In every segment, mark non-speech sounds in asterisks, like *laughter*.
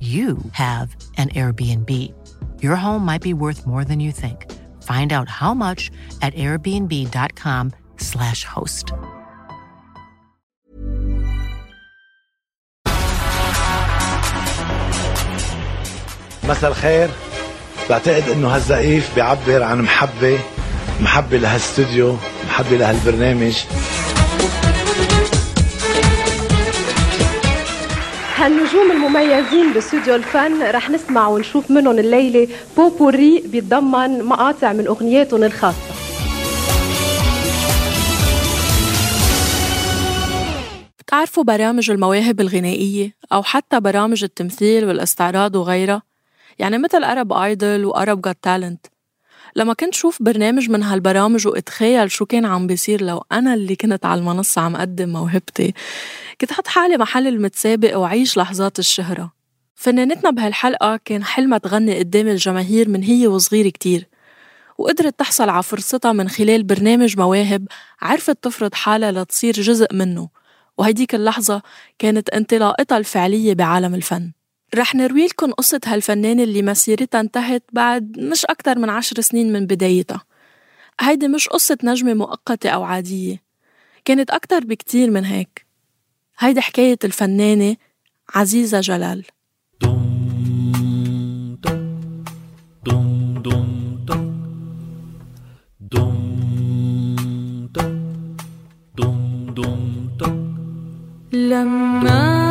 you have an Airbnb. Your home might be worth more than you think. Find out how much at airbnb.com/slash host. مساء الخير بعتقد انه هالزقيف بيعبر عن محبة محبة لهالاستوديو محبة لهالبرنامج هالنجوم المميزين باستوديو الفن رح نسمع ونشوف منهم الليلة بوبوري بيتضمن مقاطع من أغنياتهم الخاصة. بتعرفوا برامج المواهب الغنائية أو حتى برامج التمثيل والإستعراض وغيرها؟ يعني مثل Arab Idol و Arabs Got Talent لما كنت شوف برنامج من هالبرامج واتخيل شو كان عم بيصير لو أنا اللي كنت على المنصة عم أقدم موهبتي كنت حط حالي محل المتسابق وعيش لحظات الشهرة. فنانتنا بهالحلقة كان حلمها تغني قدام الجماهير من هي وصغيرة كتير. وقدرت تحصل على فرصتها من خلال برنامج مواهب عرفت تفرض حالها لتصير جزء منه. وهيديك اللحظة كانت انطلاقتها الفعلية بعالم الفن. رح نروي لكم قصة هالفنانة اللي مسيرتها انتهت بعد مش أكتر من عشر سنين من بدايتها. هيدي مش قصة نجمة مؤقتة أو عادية. كانت أكتر بكتير من هيك. هيدي حكاية الفنانة عزيزة جلال. لما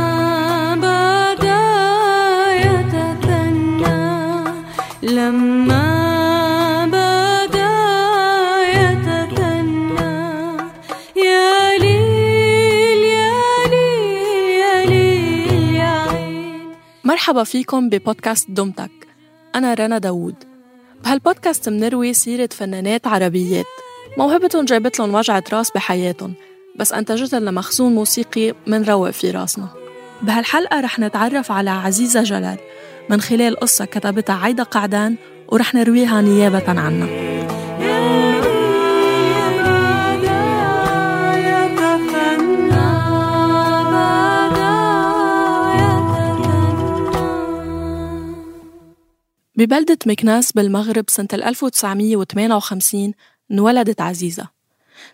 مرحبا فيكم ببودكاست دمتك. أنا رنا داوود. بهالبودكاست منروي سيرة فنانات عربيات. موهبتهم جابت لهم وجعة راس بحياتهم بس أنتجت لنا مخزون موسيقي منروق في راسنا. بهالحلقة رح نتعرف على عزيزة جلال. من خلال قصة كتبتها عايدة قعدان ورح نرويها نيابة عنها. ببلدة مكناس بالمغرب سنة 1958 انولدت عزيزة.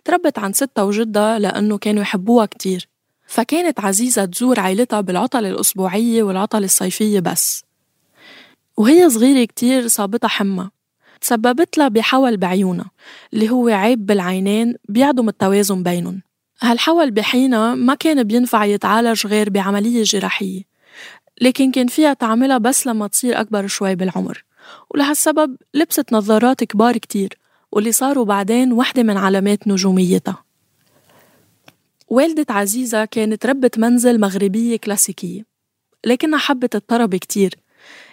تربت عن ستها وجدها لأنه كانوا يحبوها كتير. فكانت عزيزة تزور عيلتها بالعطل الأسبوعية والعطل الصيفية بس. وهي صغيرة كتير صابتها حمى. تسببت لها بحول بعيونها اللي هو عيب بالعينين بيعدم التوازن بينهم. هالحول بحينها ما كان بينفع يتعالج غير بعملية جراحية. لكن كان فيها تعملها بس لما تصير أكبر شوي بالعمر. ولهالسبب لبست نظارات كبار كتير واللي صاروا بعدين وحدة من علامات نجوميتها. والدة عزيزة كانت ربة منزل مغربية كلاسيكية لكنها حبت الطرب كتير.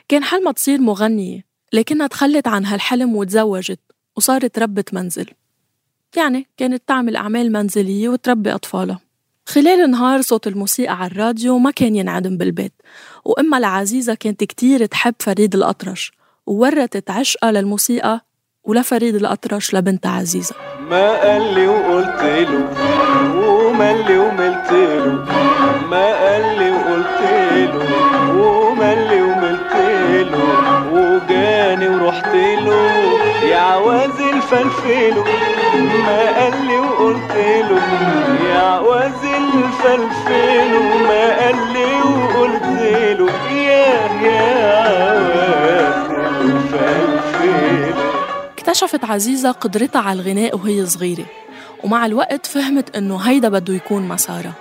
كان حلمها تصير مغنية لكنها تخلت عن هالحلم وتزوجت وصارت ربة منزل. يعني كانت تعمل أعمال منزلية وتربي أطفالها. خلال النهار صوت الموسيقى على الراديو ما كان ينعدم بالبيت وأمها العزيزة كانت كتير تحب فريد الأطرش وورتت عشقها للموسيقى ولفريد الأطرش لبنتها عزيزة. ما قال لي وقلت له وملي وملت له ما قال لي عواز الفلفلو ما قال لي وقلت له يا عواز الفلفلو ما قال لي وقلت له يا يا عواز الفلفلو اكتشفت عزيزة قدرتها على الغناء وهي صغيرة ومع الوقت فهمت إنه هيدا بده يكون مسارها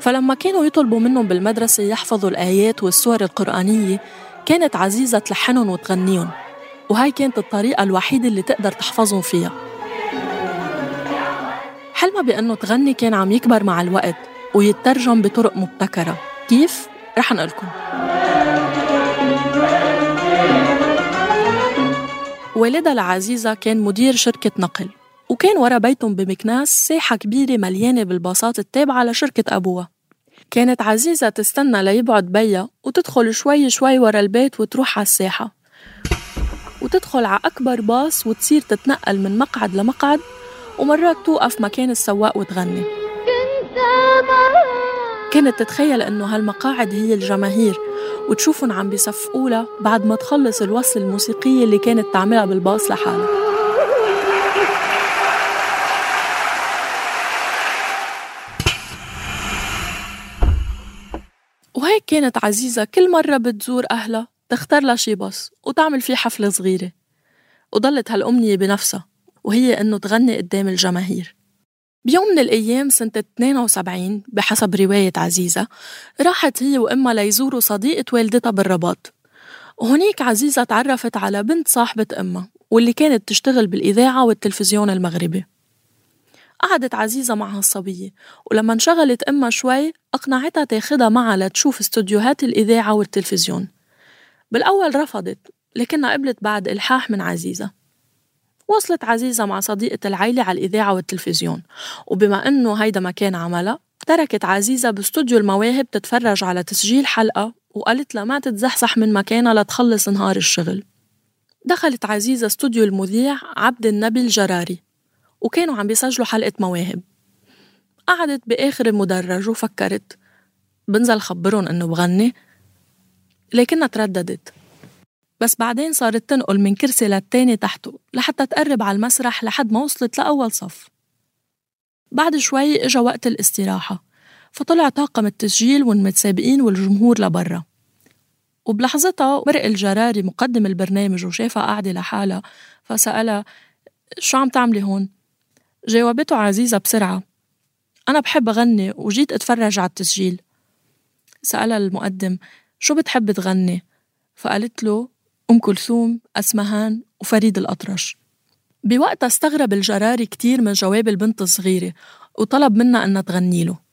فلما كانوا يطلبوا منهم بالمدرسة يحفظوا الآيات والسور القرآنية كانت عزيزة تلحنهم وتغنيهم. وهاي كانت الطريقة الوحيدة اللي تقدر تحفظهم فيها. حلمها بأنه تغني كان عم يكبر مع الوقت ويترجم بطرق مبتكرة. كيف؟ رح نقلكم والدها العزيزة كان مدير شركة نقل وكان ورا بيتهم بمكناس ساحة كبيرة مليانة بالباصات التابعة لشركة أبوها. كانت عزيزة تستنى ليبعد بيا وتدخل شوي شوي ورا البيت وتروح على الساحة. وتدخل على أكبر باص وتصير تتنقل من مقعد لمقعد ومرات توقف مكان السواق وتغني. كانت تتخيل إنه هالمقاعد هي الجماهير وتشوفهم عم بيصفقوا بعد ما تخلص الوصل الموسيقية اللي كانت تعملها بالباص لحالها. وهيك كانت عزيزة كل مرة بتزور أهلها. تختار لها شي باص وتعمل فيه حفلة صغيرة. وضلت هالأمنية بنفسها وهي إنه تغني قدام الجماهير. بيوم من الأيام سنة 72 بحسب رواية عزيزة راحت هي وأمها ليزوروا صديقة والدتها بالرباط. وهنيك عزيزة تعرفت على بنت صاحبة أمها واللي كانت تشتغل بالإذاعة والتلفزيون المغربي. قعدت عزيزة مع هالصبية ولما انشغلت أمها شوي أقنعتها تاخدها معها لتشوف استوديوهات الإذاعة والتلفزيون. بالأول رفضت لكنها قبلت بعد إلحاح من عزيزة. وصلت عزيزة مع صديقة العيلة على الإذاعة والتلفزيون. وبما أنه هيدا مكان عملها تركت عزيزة باستوديو المواهب تتفرج على تسجيل حلقة وقالت لها ما تتزحزح من مكانها لتخلص نهار الشغل. دخلت عزيزة استوديو المذيع عبد النبي الجراري وكانوا عم بيسجلوا حلقة مواهب. قعدت بآخر المدرج وفكرت بنزل خبرهم إنه بغني لكنها ترددت. بس بعدين صارت تنقل من كرسي للتاني تحته لحتى تقرب على المسرح لحد ما وصلت لأول صف. بعد شوي إجا وقت الاستراحة فطلع طاقم التسجيل والمتسابقين والجمهور لبرا. وبلحظتها مرق الجراري مقدم البرنامج وشافها قاعدة لحالها فسألها شو عم تعملي هون؟ جاوبته عزيزة بسرعة أنا بحب أغني وجيت أتفرج على التسجيل. سألها المقدم شو بتحب تغني؟ فقالت له أم كلثوم، أسمهان وفريد الأطرش. بوقتها استغرب الجراري كتير من جواب البنت الصغيرة وطلب منها أنها تغني له.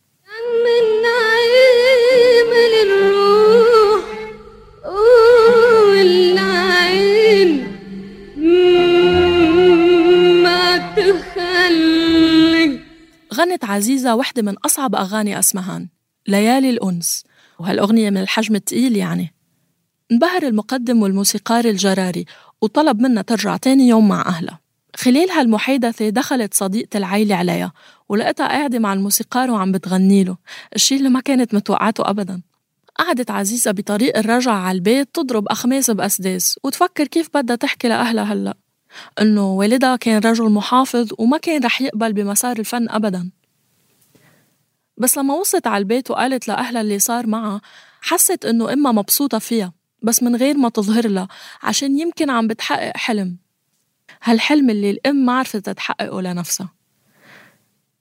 غنت عزيزة وحدة من أصعب أغاني أسمهان ليالي الأنس. وهالأغنية من الحجم التقيل يعني. انبهر المقدم والموسيقار الجراري وطلب منها ترجع تاني يوم مع أهلها خلال هالمحادثة دخلت صديقة العيلة عليها ولقيتها قاعدة مع الموسيقار وعم بتغني له. الشي اللي ما كانت متوقعته أبدا. قعدت عزيزة بطريق الرجعة على البيت تضرب أخماس بأسداس وتفكر كيف بدها تحكي لأهلها هلأ. إنه والدها كان رجل محافظ وما كان رح يقبل بمسار الفن أبدا. بس لما وصلت على البيت وقالت لأهلها اللي صار معها حست إنه إمها مبسوطة فيها بس من غير ما تظهر لها عشان يمكن عم بتحقق حلم. هالحلم اللي الأم ما عرفت تحققه لنفسها.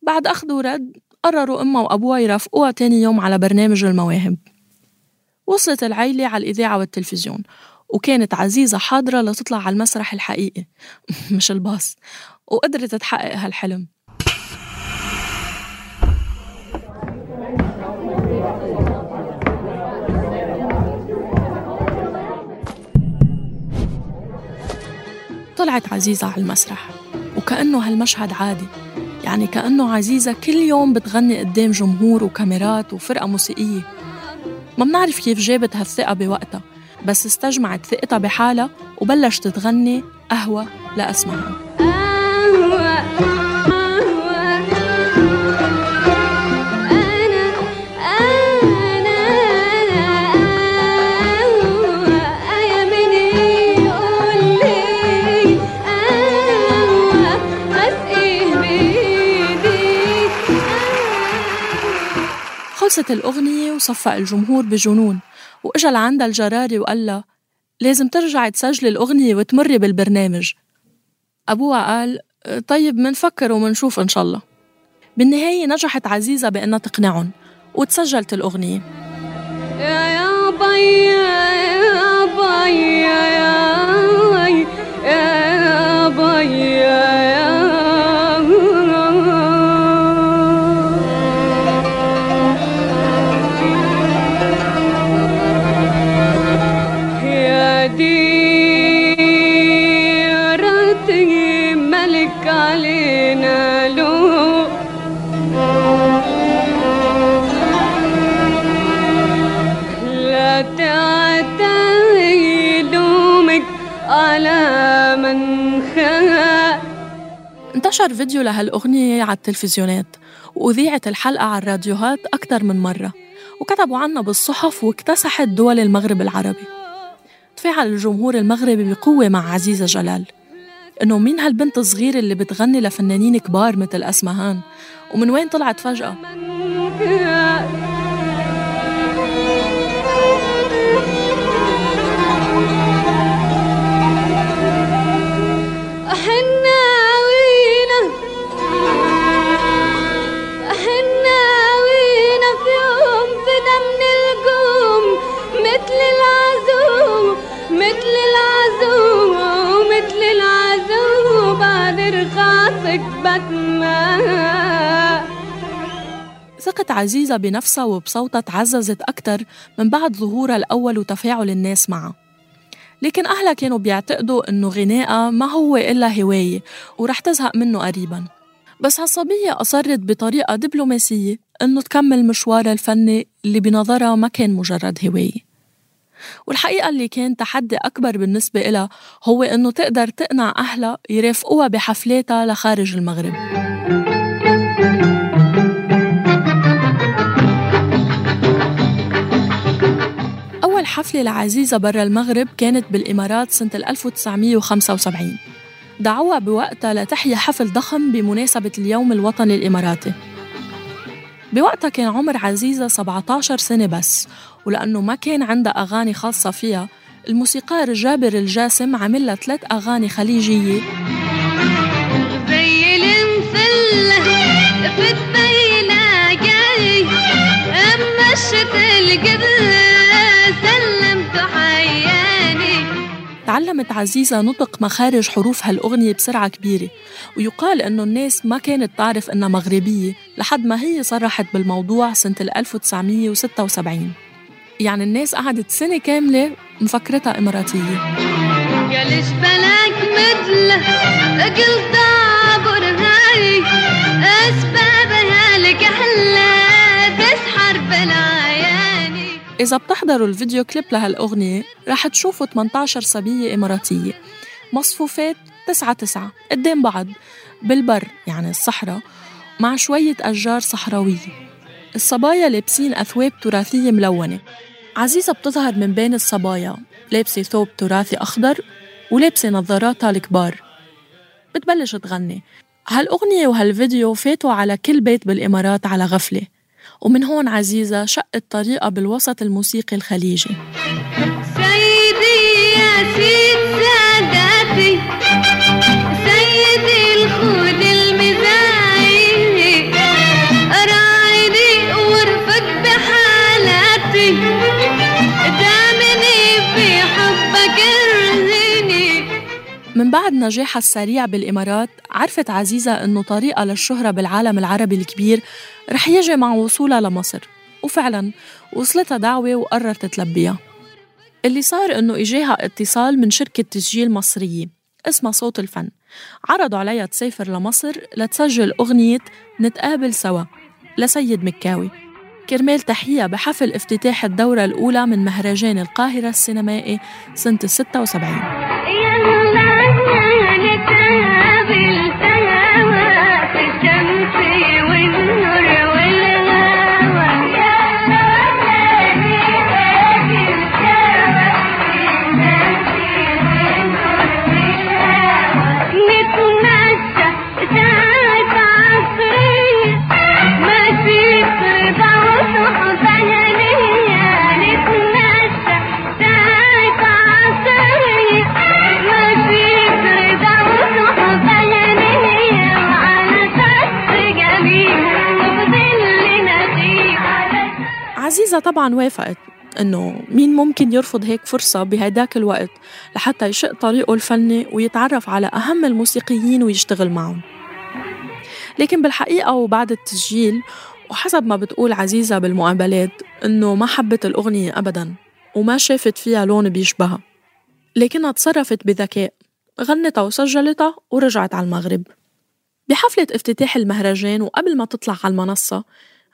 بعد أخذ ورد قرروا أمها وأبوها يرافقوها تاني يوم على برنامج المواهب. وصلت العيلة على الإذاعة والتلفزيون وكانت عزيزة حاضرة لتطلع على المسرح الحقيقي. *laughs* مش الباص. وقدرت تحقق هالحلم. طلعت عزيزة على المسرح. وكأنه هالمشهد عادي. يعني كأنه عزيزة كل يوم بتغني قدام جمهور وكاميرات وفرقة موسيقية. ما بنعرف كيف جابت هالثقة بوقتها بس استجمعت ثقتها بحالها وبلشت تغني قهوة لأسمعها خلصت الأغنية وصفق الجمهور بجنون. وإجا لعندها الجراري وقال لها لازم ترجعي تسجلي الأغنية وتمري بالبرنامج. أبوها قال طيب منفكر ومنشوف إن شاء الله. بالنهاية نجحت عزيزة بأنها تقنعهم وتسجلت الأغنية. يا يا بي يا بي يا انتشر فيديو لهالأغنية على التلفزيونات وأذيعت الحلقة على الراديوهات أكثر من مرة وكتبوا عنها بالصحف واكتسحت دول المغرب العربي. تفاعل الجمهور المغربي بقوة مع عزيزة جلال إنه مين هالبنت الصغيرة اللي بتغني لفنانين كبار مثل أسمهان؟ ومن وين طلعت فجأة؟ رخاصك بتما ثقة عزيزة بنفسها وبصوتها تعززت أكثر من بعد ظهورها الأول وتفاعل الناس معها. لكن أهلها كانوا بيعتقدوا إنه غنائها ما هو إلا هواية ورح تزهق منه قريبا. بس هالصبية أصرت بطريقة دبلوماسية إنه تكمل مشوارها الفني اللي بنظرها ما كان مجرد هواية. والحقيقة اللي كان تحدي أكبر بالنسبة إلها هو إنه تقدر تقنع أهلها يرافقوها بحفلاتها لخارج المغرب. أول حفلة لعزيزة برا المغرب كانت بالإمارات سنة 1975 دعوها بوقتها لتحيي حفل ضخم بمناسبة اليوم الوطني الإماراتي. بوقتها كان عمر عزيزة 17 سنة بس ولأنه ما كان عندها أغاني خاصة فيها. الموسيقار جابر الجاسم عمل لها ثلاث أغاني خليجية. جاي أما سلمت حياني تعلمت عزيزة نطق مخارج حروف هالأغنية بسرعة كبيرة ويقال إنه الناس ما كانت تعرف إنها مغربية لحد ما هي صرحت بالموضوع سنة 1976 يعني الناس قعدت سنة كاملة مفكرتها إماراتية. قالش بلاك مثله قلت عبر هاي أسبابها لك أحلى تسحر بالعياني إذا بتحضروا الفيديو كليب لهالأغنية رح تشوفوا 18 صبية إماراتية. مصفوفات تسعة تسعة قدام بعض بالبر يعني الصحراء مع شوية أشجار صحراوية. الصبايا لابسين أثواب تراثية ملونة. عزيزة بتظهر من بين الصبايا. لابسة ثوب تراثي أخضر ولابسة نظاراتها الكبار. بتبلش تغني. هالأغنية وهالفيديو فاتوا على كل بيت بالإمارات على غفلة. ومن هون عزيزة شقت طريقة بالوسط الموسيقي الخليجي. سيدي يا سيد ساداتي بعد نجاحها السريع بالإمارات عرفت عزيزة أنه طريقها للشهرة بالعالم العربي الكبير رح يجي مع وصولها لمصر. وفعلا وصلتها دعوة وقررت تلبيها. اللي صار أنه إجاها اتصال من شركة تسجيل مصرية اسمها صوت الفن. عرضوا عليها تسافر لمصر لتسجل أغنية نتقابل سوا لسيد مكاوي. كرمال تحية بحفل افتتاح الدورة الأولى من مهرجان القاهرة السينمائي سنة 76 ಮಾತೇ عزيزة طبعا وافقت إنه مين ممكن يرفض هيك فرصة بهيداك الوقت لحتى يشق طريقه الفني ويتعرف على أهم الموسيقيين ويشتغل معهم. لكن بالحقيقة وبعد التسجيل وحسب ما بتقول عزيزة بالمقابلات إنه ما حبت الأغنية أبدا وما شافت فيها لون بيشبهها. لكنها تصرفت بذكاء غنتها وسجلتها ورجعت على المغرب. بحفلة افتتاح المهرجان وقبل ما تطلع على المنصة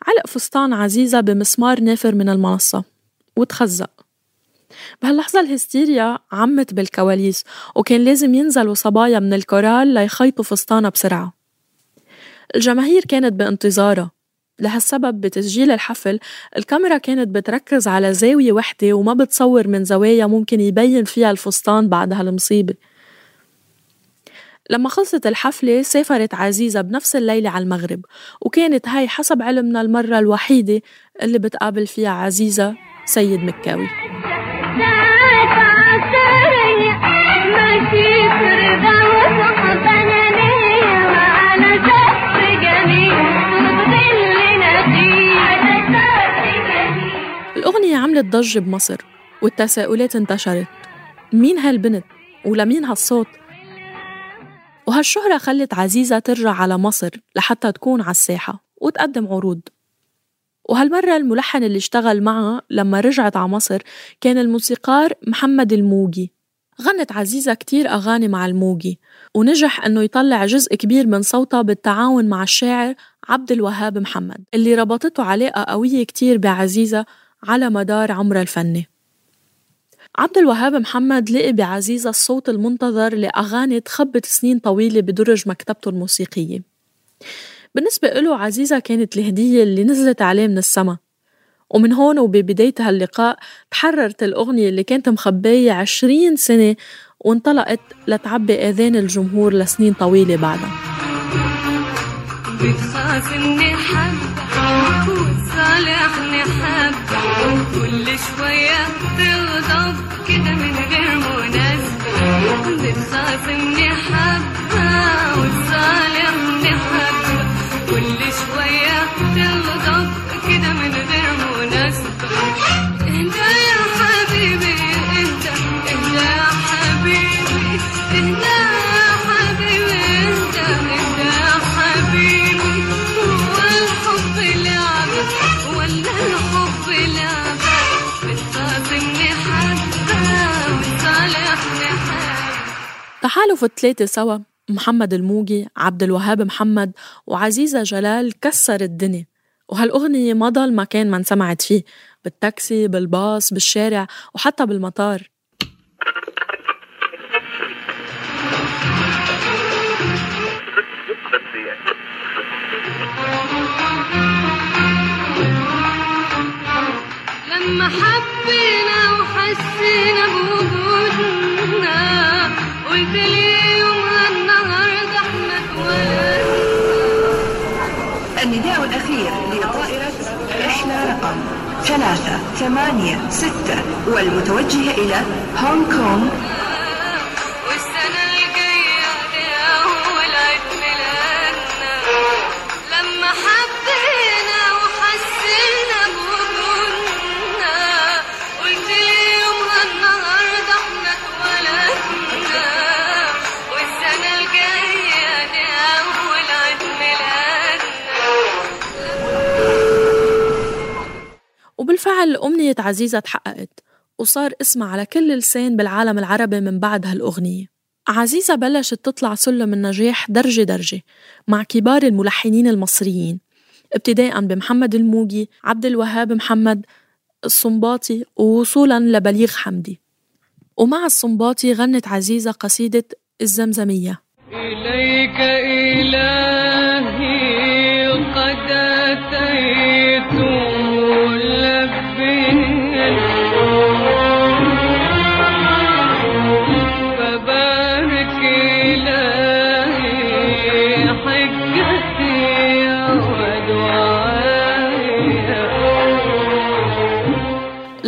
علق فستان عزيزة بمسمار نافر من المنصة وتخزق. بهاللحظة الهستيريا عمت بالكواليس وكان لازم ينزلوا صبايا من الكورال ليخيطوا فستانها بسرعة. الجماهير كانت بانتظارها لهالسبب بتسجيل الحفل الكاميرا كانت بتركز على زاوية وحدة وما بتصور من زوايا ممكن يبين فيها الفستان بعد هالمصيبة. لما خلصت الحفلة سافرت عزيزة بنفس الليلة على المغرب وكانت هاي حسب علمنا المرة الوحيدة اللي بتقابل فيها عزيزة سيد مكاوي الأغنية عملت ضجة بمصر والتساؤلات انتشرت مين هالبنت؟ ولمين هالصوت؟ وهالشهرة خلت عزيزة ترجع على مصر لحتى تكون على الساحة وتقدم عروض. وهالمرة الملحن اللي اشتغل معها لما رجعت على مصر كان الموسيقار محمد الموجي. غنت عزيزة كتير أغاني مع الموجي ونجح أنه يطلع جزء كبير من صوتها بالتعاون مع الشاعر عبد الوهاب محمد اللي ربطته علاقة قوية كتير بعزيزة على مدار عمرها الفني. عبد الوهاب محمد لقي بعزيزة الصوت المنتظر لأغاني تخبت سنين طويلة بدرج مكتبته الموسيقية. بالنسبة له عزيزة كانت الهدية اللي نزلت عليه من السما. ومن هون وببداية هاللقاء تحررت الأغنية اللي كانت مخبية عشرين سنة وانطلقت لتعبي آذان الجمهور لسنين طويلة بعدها. بتخاصمني حبة وتصالحني حبة كل شوية تغضب كده من غير مناسبة. بتخاصمني حبة وتصالحني حبة كل شوية تغضب كده من غير مناسبة. تحالف الثلاثة سوا محمد الموجي عبد الوهاب محمد وعزيزة جلال كسر الدنيا. وهالأغنية ما ضل مكان ما انسمعت فيه بالتاكسي بالباص بالشارع وحتى بالمطار. لما حبينا وحسينا بوجودنا ثلاثة ثمانية ستة والمتوجهة إلى هونغ كونغ. وبالفعل أمنية عزيزة تحققت وصار اسمها على كل لسان بالعالم العربي من بعد هالأغنية. عزيزة بلشت تطلع سلم النجاح درجة درجة مع كبار الملحنين المصريين ابتداء بمحمد الموجي عبد الوهاب محمد الصنباطي ووصولا لبليغ حمدي. ومع الصنباطي غنت عزيزة قصيدة الزمزمية. إليك إلهي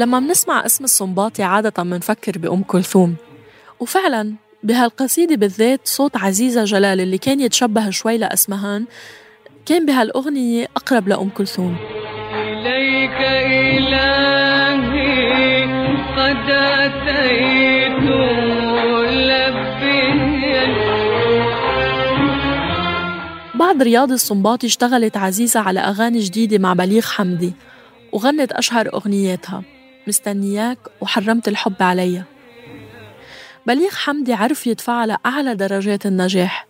لما منسمع اسم الصنباطي عادة منفكر بأم كلثوم. وفعلا بهالقصيدة بالذات صوت عزيزة جلال اللي كان يتشبه شوي لأسمهان كان بهالأغنية أقرب لأم كلثوم. إليك إلهي قد أتيت بعد رياض السنباطي اشتغلت عزيزة على أغاني جديدة مع بليغ حمدي وغنت أشهر أغنياتها. مستنياك وحرمت الحب عليا بليغ حمدي عرف يدفعها لأعلى درجات النجاح.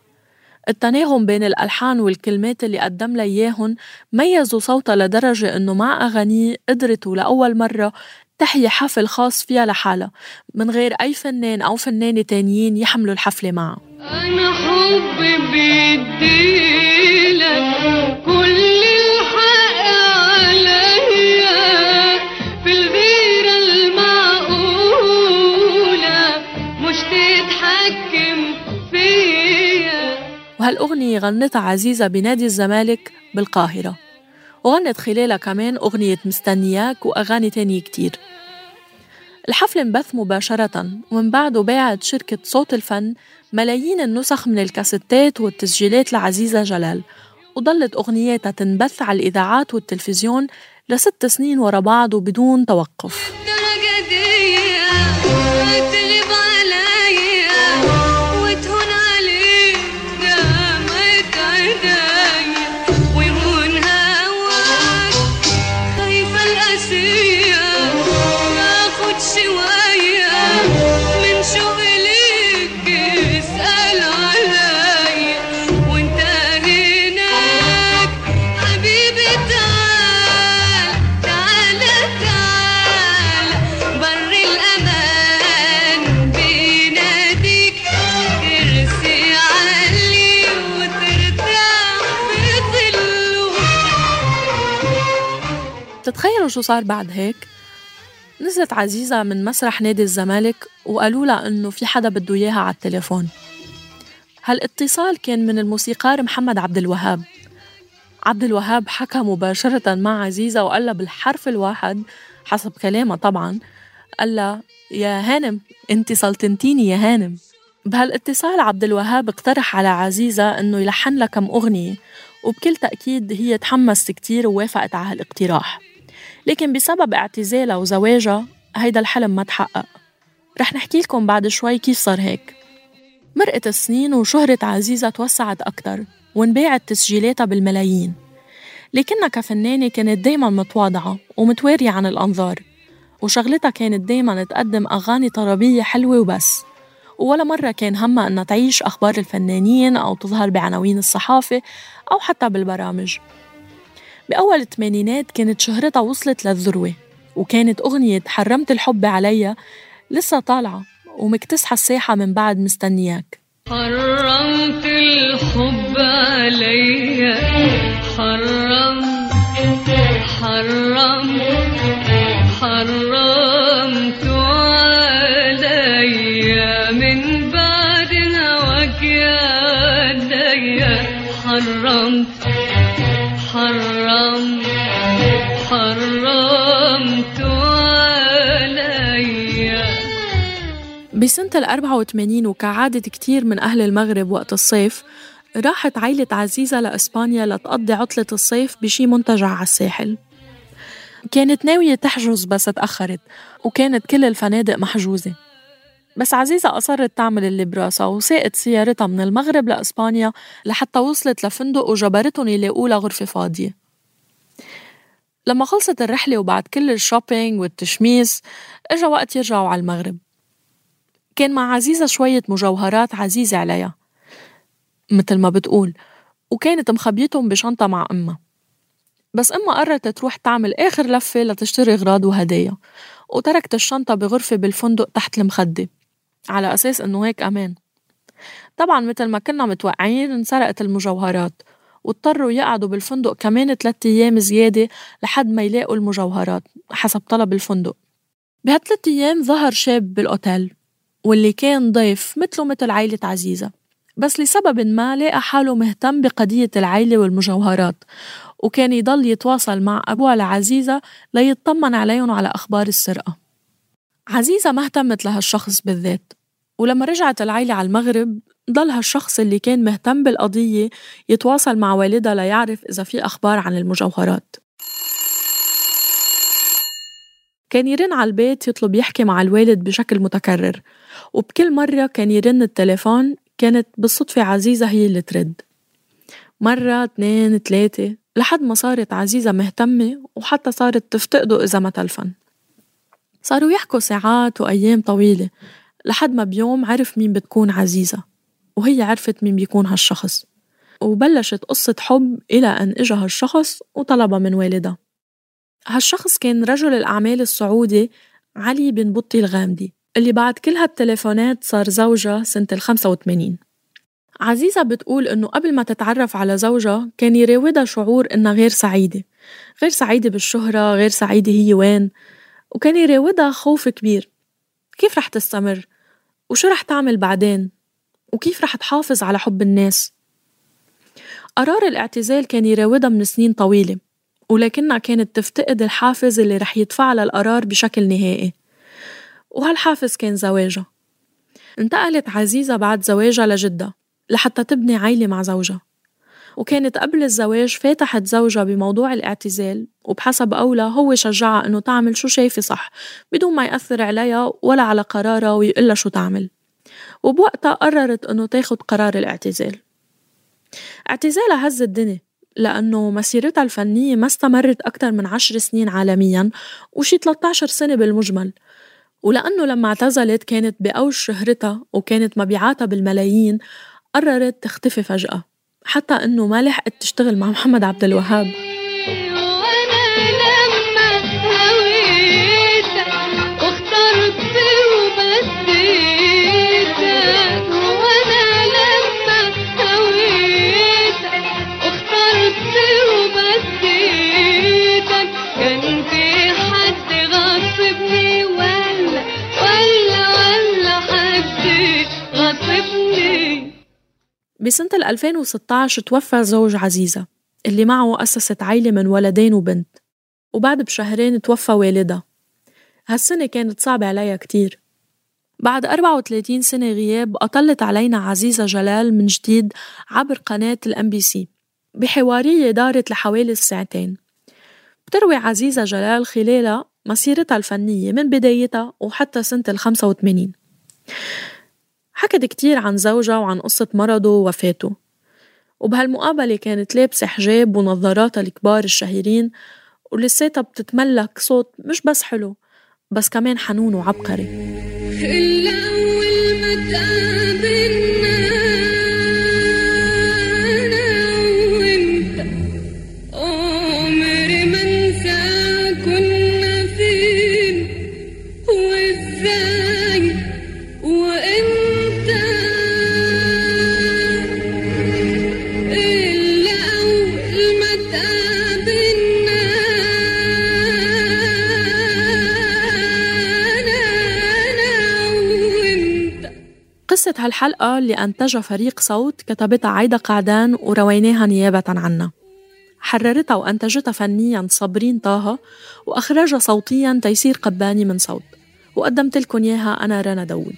التناغم بين الألحان والكلمات اللي قدم لها إياهن ميزوا صوتها لدرجة إنه مع أغانيه قدرت لأول مرة تحيي حفل خاص فيها لحالها من غير أي فنان أو فنانة تانيين يحملوا الحفلة معها. أنا حبي بديلك كل وهالأغنية غنتها عزيزة بنادي الزمالك بالقاهرة. وغنت خلالها كمان أغنية مستنياك وأغاني تانية كتير. الحفل انبث مباشرة ومن بعده باعت شركة صوت الفن ملايين النسخ من الكاسيتات والتسجيلات لعزيزة جلال وضلت أغنياتها تنبث على الإذاعات والتلفزيون لست سنين ورا بعض وبدون توقف. تتخيلوا شو صار بعد هيك؟ نزلت عزيزة من مسرح نادي الزمالك وقالوا لها إنه في حدا بده إياها على التليفون. هالإتصال كان من الموسيقار محمد عبد الوهاب. عبد الوهاب حكى مباشرة مع عزيزة وقال لها بالحرف الواحد حسب كلامها طبعا قال لها يا هانم أنت سلطنتيني يا هانم. بهالإتصال عبد الوهاب اقترح على عزيزة إنه يلحن لها كم أغنية وبكل تأكيد هي تحمست كتير ووافقت على هالاقتراح. لكن بسبب اعتزالها وزواجها هيدا الحلم ما تحقق. رح نحكي لكم بعد شوي كيف صار هيك. مرقت السنين وشهرة عزيزة توسعت أكتر وانباعت تسجيلاتها بالملايين. لكنها كفنانة كانت دايما متواضعة ومتوارية عن الأنظار وشغلتها كانت دايما تقدم أغاني طربية حلوة وبس. ولا مرة كان همها إنها تعيش أخبار الفنانين أو تظهر بعناوين الصحافة أو حتى بالبرامج. بأول الثمانينات كانت شهرتها وصلت للذروة وكانت أغنية حرمت الحب عليا لسه طالعة ومكتسحة الساحة من بعد مستنياك. حرمت الحب عليا حرمت حرمت حرمت. حرمت حرمت بسنة ال 84 وكعادة كتير من أهل المغرب وقت الصيف راحت عيلة عزيزة لإسبانيا لتقضي عطلة الصيف بشي منتجع على الساحل. كانت ناوية تحجز بس تأخرت وكانت كل الفنادق محجوزة. بس عزيزة أصرت تعمل اللي براسها وساقت سيارتها من المغرب لإسبانيا لحتى وصلت لفندق وجبرتهم يلاقوا لها غرفة فاضية. لما خلصت الرحلة وبعد كل الشوبينج والتشميس إجا وقت يرجعوا على المغرب. كان مع عزيزة شوية مجوهرات عزيزة عليها مثل ما بتقول وكانت مخبيتهم بشنطة مع أمها. بس أمها قررت تروح تعمل آخر لفة لتشتري أغراض وهدايا وتركت الشنطة بغرفة بالفندق تحت المخدة على أساس إنه هيك أمان. طبعا مثل ما كنا متوقعين انسرقت المجوهرات واضطروا يقعدوا بالفندق كمان ثلاثة أيام زيادة لحد ما يلاقوا المجوهرات حسب طلب الفندق. بهالثلاث أيام ظهر شاب بالأوتيل واللي كان ضيف مثله مثل عيلة عزيزة. بس لسبب ما لقى حاله مهتم بقضية العيلة والمجوهرات وكان يضل يتواصل مع أبوها لعزيزة ليطمن عليهم على أخبار السرقة. عزيزة ما اهتمت لهالشخص بالذات ولما رجعت العيلة على المغرب ضل هالشخص اللي كان مهتم بالقضية يتواصل مع والدها ليعرف إذا في أخبار عن المجوهرات. كان يرن على البيت يطلب يحكي مع الوالد بشكل متكرر وبكل مرة كان يرن التليفون كانت بالصدفة عزيزة هي اللي ترد. مرة اثنين ثلاثة لحد ما صارت عزيزة مهتمة وحتى صارت تفتقده إذا ما تلفن. صاروا يحكوا ساعات وأيام طويلة لحد ما بيوم عرف مين بتكون عزيزة. وهي عرفت مين بيكون هالشخص. وبلشت قصة حب إلى أن إجا هالشخص وطلبها من والدها. هالشخص كان رجل الأعمال السعودي علي بن بطي الغامدي اللي بعد كل هالتليفونات صار زوجها سنة ال 85 عزيزة بتقول إنه قبل ما تتعرف على زوجها كان يراودها شعور إنها غير سعيدة. غير سعيدة بالشهرة غير سعيدة هي وين. وكان يراودها خوف كبير. كيف رح تستمر؟ وشو رح تعمل بعدين؟ وكيف رح تحافظ على حب الناس؟ قرار الاعتزال كان يراودها من سنين طويلة ولكنها كانت تفتقد الحافز اللي رح يدفع للقرار بشكل نهائي. وهالحافز كان زواجها. انتقلت عزيزة بعد زواجها لجدة لحتى تبني عيلة مع زوجها. وكانت قبل الزواج فاتحت زوجها بموضوع الاعتزال وبحسب أولى هو شجعها إنه تعمل شو شايفة صح بدون ما يأثر عليها ولا على قرارها ويقلها شو تعمل. وبوقتها قررت إنه تاخد قرار الاعتزال. اعتزالها هز الدنيا لأنه مسيرتها الفنية ما استمرت أكثر من عشر سنين عالميا وشي 13 سنة بالمجمل. ولأنه لما اعتزلت كانت بأوج شهرتها وكانت مبيعاتها بالملايين قررت تختفي فجأة حتى إنه ما لحقت تشتغل مع محمد عبد الوهاب. بسنة 2016 توفى زوج عزيزة اللي معه أسست عيلة من ولدين وبنت وبعد بشهرين توفى والدها. هالسنة كانت صعبة عليها كتير. بعد 34 سنة غياب أطلت علينا عزيزة جلال من جديد عبر قناة ال MBC بحوارية دارت لحوالي ساعتين بتروي عزيزة جلال خلالها مسيرتها الفنية من بدايتها وحتى سنة ال 85 حكت كتير عن زوجها وعن قصة مرضه ووفاته. وبهالمقابلة كانت لابسة حجاب ونظاراتها الكبار الشهيرين ولساتها بتتملك صوت مش بس حلو بس كمان حنون وعبقري. إلا أول ما تقابلنا هالحلقة اللي أنتجها فريق صوت كتبتها عايدة قعدان ورويناها نيابة عنا حررتها وأنتجتها فنيا صابرين طه وأخرجها صوتيا تيسير قباني من صوت. وقدمت لكم إياها أنا رنا داود.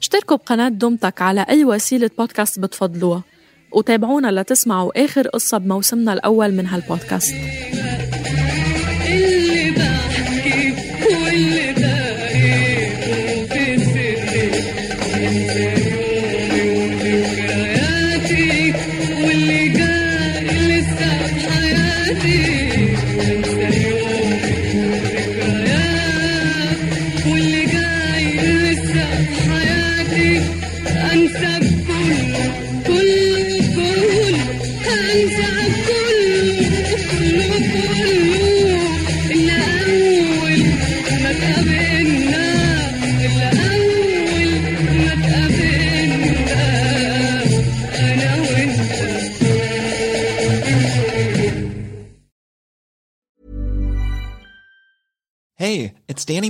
اشتركوا بقناة دومتك على أي وسيلة بودكاست بتفضلوها. وتابعونا لتسمعوا آخر قصة بموسمنا الأول من هالبودكاست